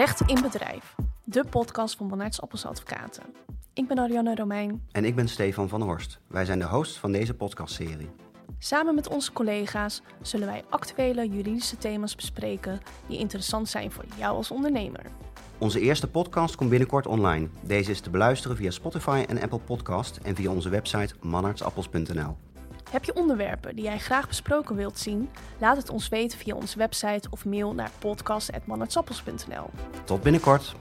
Recht in Bedrijf, de podcast van Bonarts Appels Advocaten. Ik ben Ariane Romein. En ik ben Stefan van Horst. Wij zijn de host van deze podcastserie. Samen met onze collega's zullen wij actuele juridische thema's bespreken die interessant zijn voor jou als ondernemer. Onze eerste podcast komt binnenkort online. Deze is te beluisteren via Spotify en Apple Podcast en via onze website mannartsappels.nl. Heb je onderwerpen die jij graag besproken wilt zien? Laat het ons weten via onze website of mail naar podcast.mannartsappels.nl. Tot binnenkort!